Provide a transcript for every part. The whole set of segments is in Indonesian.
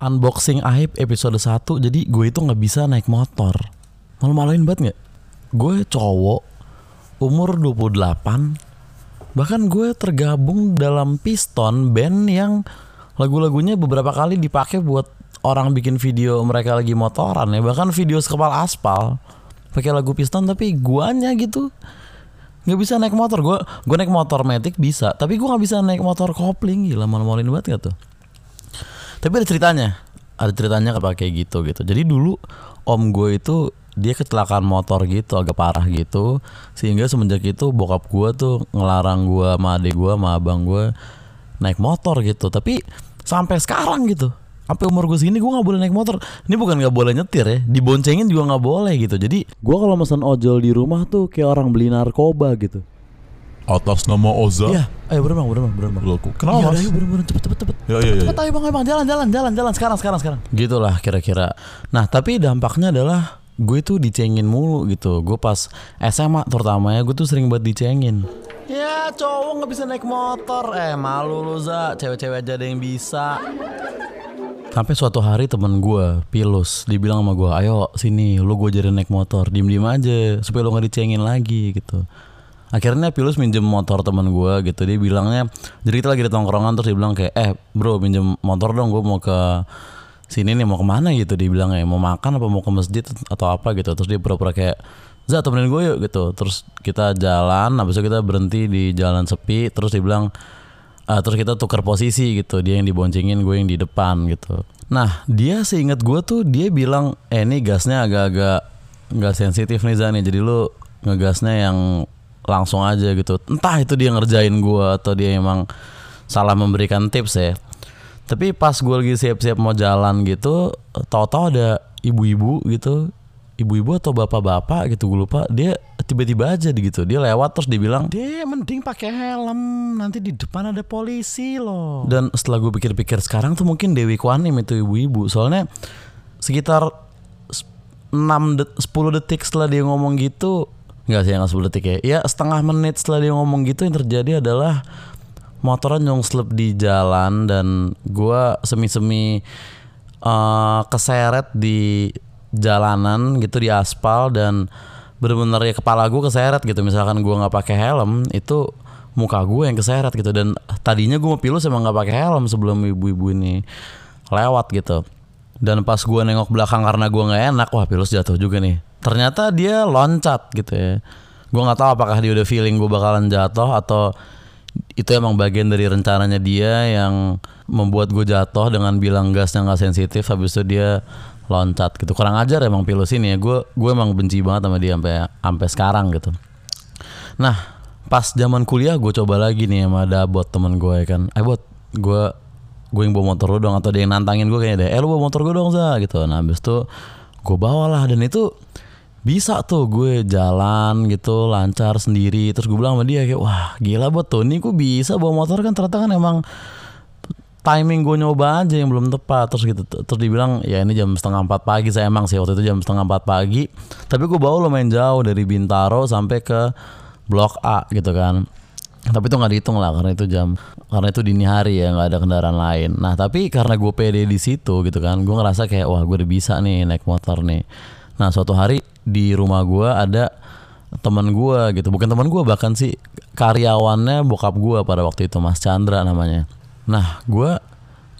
unboxing aib episode 1 jadi gue itu nggak bisa naik motor. Malu-maluin banget nggak? Gue cowok umur 28 bahkan gue tergabung dalam piston band yang lagu-lagunya beberapa kali dipakai buat orang bikin video mereka lagi motoran ya. Bahkan video sekepal aspal pakai lagu piston tapi guanya gitu nggak bisa naik motor. Gue gue naik motor metik bisa tapi gue nggak bisa naik motor kopling. Gila malu-maluin banget gak tuh tapi ada ceritanya. Ada ceritanya kayak gitu gitu. Jadi dulu om gue itu dia kecelakaan motor gitu agak parah gitu. Sehingga semenjak itu bokap gue tuh ngelarang gue sama adik gue sama abang gue naik motor gitu. Tapi sampai sekarang gitu. Sampai umur gue segini gue nggak boleh naik motor. Ini bukan nggak boleh nyetir ya diboncengin juga nggak boleh gitu. Jadi gue kalau pesan ojol di rumah tuh kayak orang beli narkoba gitu atas nama Oza. Iya, ayo berenang, berenang, berenang. Loh, kok- kenapa Iya, ayo berenang, cepet, cepet, cepet. Ya ya ya. Cepet ayo bang, ayo bang, jalan, jalan, jalan, jalan, sekarang, sekarang, sekarang. Gitulah kira-kira. Nah, tapi dampaknya adalah gue tuh dicengin mulu gitu. Gue pas SMA terutama ya, gue tuh sering banget dicengin. Ya cowok nggak bisa naik motor, eh malu lu za, cewek-cewek aja ada yang bisa. Sampai suatu hari temen gue, Pilus, dibilang sama gue, ayo sini, lu gue ajarin naik motor, diem-diem aja, supaya lu gak dicengin lagi gitu. Akhirnya Pilus minjem motor temen gue gitu, dia bilangnya, jadi kita lagi di tongkrongan terus dia bilang kayak, eh bro minjem motor dong, gue mau ke sini nih mau ke mana? Gitu, dia bilang ya mau makan apa mau ke masjid atau apa? Gitu, terus dia pura-pura kayak, Za temenin gue yuk gitu, terus kita jalan, habis itu kita berhenti di jalan sepi, terus dia bilang, Uh, terus kita tukar posisi gitu. Dia yang diboncengin gue yang di depan gitu. Nah dia seingat gue tuh dia bilang eh ini gasnya agak-agak nggak sensitif nih Zani jadi lu ngegasnya yang langsung aja gitu. Entah itu dia ngerjain gue atau dia emang salah memberikan tips ya. Tapi pas gue lagi siap-siap mau jalan gitu tahu-tahu ada ibu-ibu gitu. Ibu-ibu atau bapak-bapak gitu gue lupa. Dia tiba-tiba aja gitu. Dia lewat terus dia bilang dia mending pakai helm. Nanti di depan ada polisi loh. Dan setelah gue pikir-pikir sekarang tuh mungkin Dewi Kwanim itu ibu-ibu. Soalnya sekitar 6 det 10 detik setelah dia ngomong gitu nggak sih nggak 10 detik ya ya setengah menit setelah dia ngomong gitu yang terjadi adalah motornya nyongslep di jalan dan gua semi-semi eh, keseret di jalanan gitu di aspal dan bener-bener ya kepala gue keseret gitu. Misalkan gua nggak pakai helm itu muka gue yang keseret gitu. Dan tadinya gue mau pilus emang nggak pakai helm sebelum ibu-ibu ini lewat gitu. Dan pas gue nengok belakang karena gue nggak enak wah pilus jatuh juga nih ternyata dia loncat gitu ya. Gue nggak tahu apakah dia udah feeling gue bakalan jatuh atau itu emang bagian dari rencananya dia yang membuat gue jatuh dengan bilang gasnya nggak sensitif habis itu dia loncat gitu. Kurang ajar emang pilus ini ya. Gue gue emang benci banget sama dia sampai sampai sekarang gitu. Nah pas zaman kuliah gue coba lagi nih sama ada bot temen gue ya kan. Eh bot gue gue yang bawa motor lu dong atau dia yang nantangin gue kayaknya deh. Eh lu bawa motor gue dong za gitu. Nah habis itu gue bawalah dan itu bisa tuh gue jalan gitu lancar sendiri. Terus gue bilang sama dia kayak wah gila buat nih gue bisa bawa motor? Kan ternyata kan emang timing gue nyoba aja yang belum tepat. Terus gitu terus dibilang ya ini jam setengah empat pagi saya emang sih waktu itu jam setengah empat pagi. Tapi gue bawa lumayan jauh dari Bintaro sampai ke Blok A gitu kan. Tapi itu nggak dihitung lah karena itu jam karena itu dini hari ya nggak ada kendaraan lain. Nah tapi karena gue pede di situ gitu kan gue ngerasa kayak wah gue udah bisa nih naik motor nih. Nah suatu hari di rumah gue ada teman gue gitu. Bukan teman gue bahkan sih karyawannya bokap gue pada waktu itu Mas Chandra namanya. Nah gue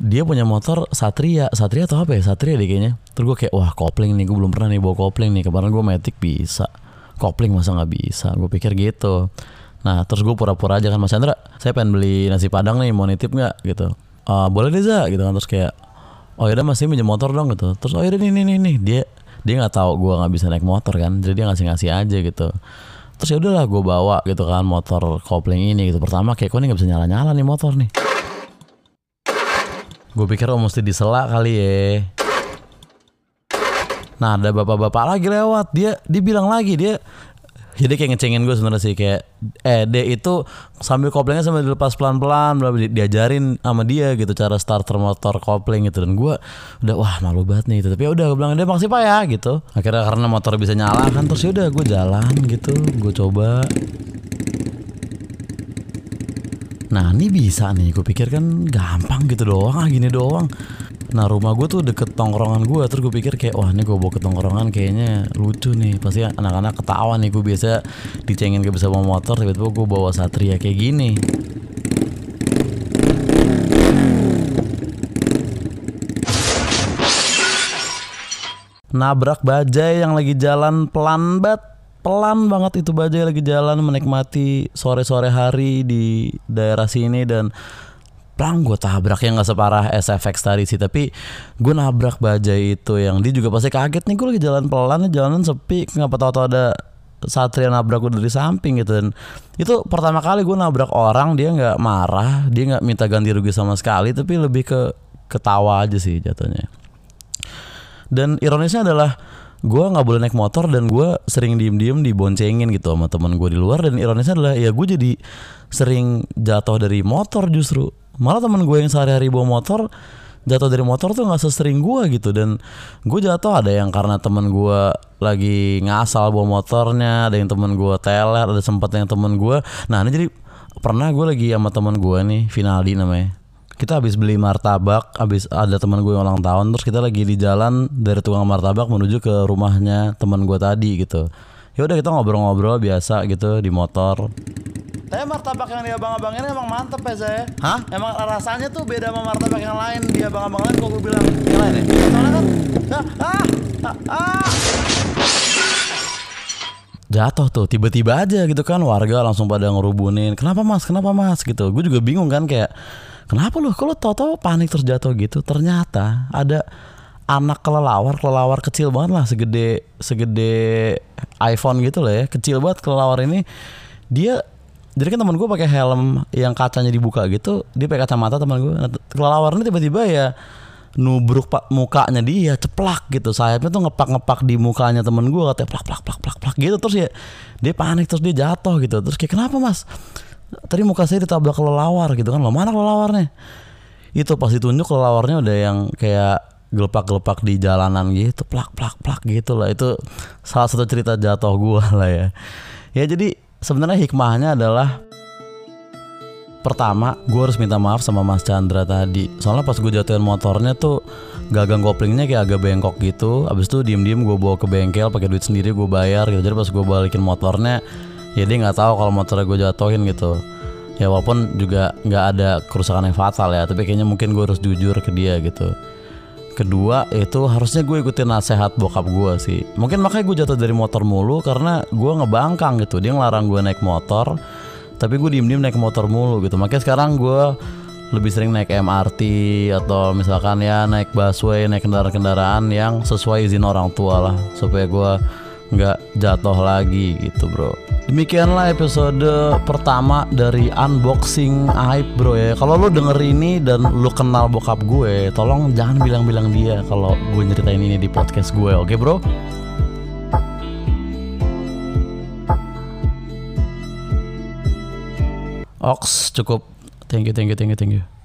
dia punya motor Satria. Satria atau apa ya? Satria deh kayaknya. Terus gue kayak wah kopling nih gue belum pernah nih bawa kopling nih. Kemarin gue metik bisa. Kopling masa nggak bisa? Gue pikir gitu. Nah terus gue pura-pura aja kan Mas Chandra saya pengen beli nasi padang nih mau nitip nggak? Gitu. "Ah, boleh deh za. Gitu kan. Terus kayak oh yaudah masih minjem motor dong gitu. Terus oh yaudah nih nih, nih. dia dia nggak tahu gue nggak bisa naik motor kan jadi dia ngasih ngasih aja gitu. Terus ya udahlah gue bawa gitu kan motor kopling ini gitu. Pertama kayak kok ini nggak bisa nyala nyala nih motor nih. Gue pikir oh mesti disela kali ya. Nah ada bapak-bapak lagi lewat. Dia dia bilang lagi dia jadi kayak ngecengin gue sebenarnya sih kayak eh dia itu sambil koplingnya sambil dilepas pelan-pelan di- diajarin sama dia gitu cara starter motor kopling gitu. Dan gue udah wah malu banget nih. Gitu tapi ya udah gue bilang dia makasih pak ya gitu. Akhirnya karena motor bisa nyala kan terus ya udah gue jalan gitu gue coba. Nah ini bisa nih, gue pikir kan gampang gitu doang, ah gini doang. Nah rumah gue tuh deket tongkrongan gue Terus gue pikir kayak Wah ini gue bawa ke tongkrongan kayaknya lucu nih. Pasti anak-anak ketawa nih. Gue biasa dicengin gak bisa bawa motor Tiba-tiba gue bawa Satria kayak gini. Nabrak bajai yang lagi jalan pelan banget pelan banget itu bajai lagi jalan menikmati sore-sore hari di daerah sini dan pelan gue tabrak. Yang nggak separah SFX tadi sih tapi gue nabrak bajai itu yang dia juga pasti kaget nih gue lagi jalan pelan jalanan sepi kenapa tahu-tahu ada satria nabrak gue dari samping gitu. Dan itu pertama kali gue nabrak orang dia nggak marah dia nggak minta ganti rugi sama sekali tapi lebih ke ketawa aja sih jatuhnya. Dan ironisnya adalah gue nggak boleh naik motor dan gue sering diem-diem diboncengin gitu sama teman gue di luar. Dan ironisnya adalah ya gue jadi sering jatuh dari motor justru malah teman gue yang sehari-hari bawa motor jatuh dari motor tuh nggak sesering gue gitu dan gue jatuh ada yang karena teman gue lagi ngasal bawa motornya ada yang teman gue teler ada sempat yang teman gue nah ini jadi pernah gue lagi sama teman gue nih Finaldi namanya kita habis beli martabak, habis ada teman gue yang ulang tahun, terus kita lagi di jalan dari tukang martabak menuju ke rumahnya teman gue tadi gitu. Ya udah kita ngobrol-ngobrol biasa gitu di motor. Tapi martabak yang dia abang-abang ini emang mantep ya saya. Hah? Emang rasanya tuh beda sama martabak yang lain. Dia abang-abang lain kok gue bilang yang lain ya. Soalnya kan, ah, ah, ah, ah. Jatuh tuh tiba-tiba aja gitu kan warga langsung pada ngerubunin. Kenapa mas? Kenapa mas? Gitu. Gue juga bingung kan kayak Kenapa lu? Kalau tau-tau panik terus jatuh gitu? Ternyata ada anak kelelawar, kelelawar kecil banget lah, segede segede iPhone gitu lah ya, kecil banget kelelawar ini. Dia jadi kan teman gue pakai helm yang kacanya dibuka gitu, dia pakai kacamata teman gue. Nah, kelelawar ini tiba-tiba ya nubruk pak mukanya dia ceplak gitu. Sayapnya tuh ngepak ngepak di mukanya temen gue katanya plak plak plak plak plak gitu. Terus ya dia panik terus dia jatuh gitu. Terus kayak kenapa mas? Tadi muka saya ditabrak kelelawar gitu kan. Lo mana kelelawarnya? Itu pas ditunjuk kelelawarnya udah yang kayak gelepak-gelepak di jalanan gitu plak plak plak gitu lah. Itu salah satu cerita jatuh gua lah ya. Ya jadi sebenarnya hikmahnya adalah pertama gue harus minta maaf sama Mas Chandra tadi. Soalnya pas gue jatuhin motornya tuh gagang koplingnya kayak agak bengkok gitu. Abis itu diem diem gue bawa ke bengkel pakai duit sendiri gue bayar gitu. Jadi pas gue balikin motornya ya dia nggak tahu kalau motornya gue jatuhin gitu. Ya walaupun juga nggak ada kerusakan yang fatal ya tapi kayaknya mungkin gue harus jujur ke dia gitu kedua itu harusnya gue ikutin nasihat bokap gue sih. Mungkin makanya gue jatuh dari motor mulu karena gue ngebangkang gitu. Dia ngelarang gue naik motor tapi gue diem diem naik motor mulu gitu. Makanya sekarang gue lebih sering naik MRT atau misalkan ya naik busway naik kendaraan-kendaraan yang sesuai izin orang tua lah. Supaya gue nggak jatuh lagi gitu bro Demikianlah episode pertama dari unboxing aib bro ya. Kalau lo denger ini dan lo kenal bokap gue, tolong jangan bilang-bilang dia kalau gue nyeritain ini di podcast gue, oke okay, bro? Ox cukup. Thank you, thank you, thank you, thank you.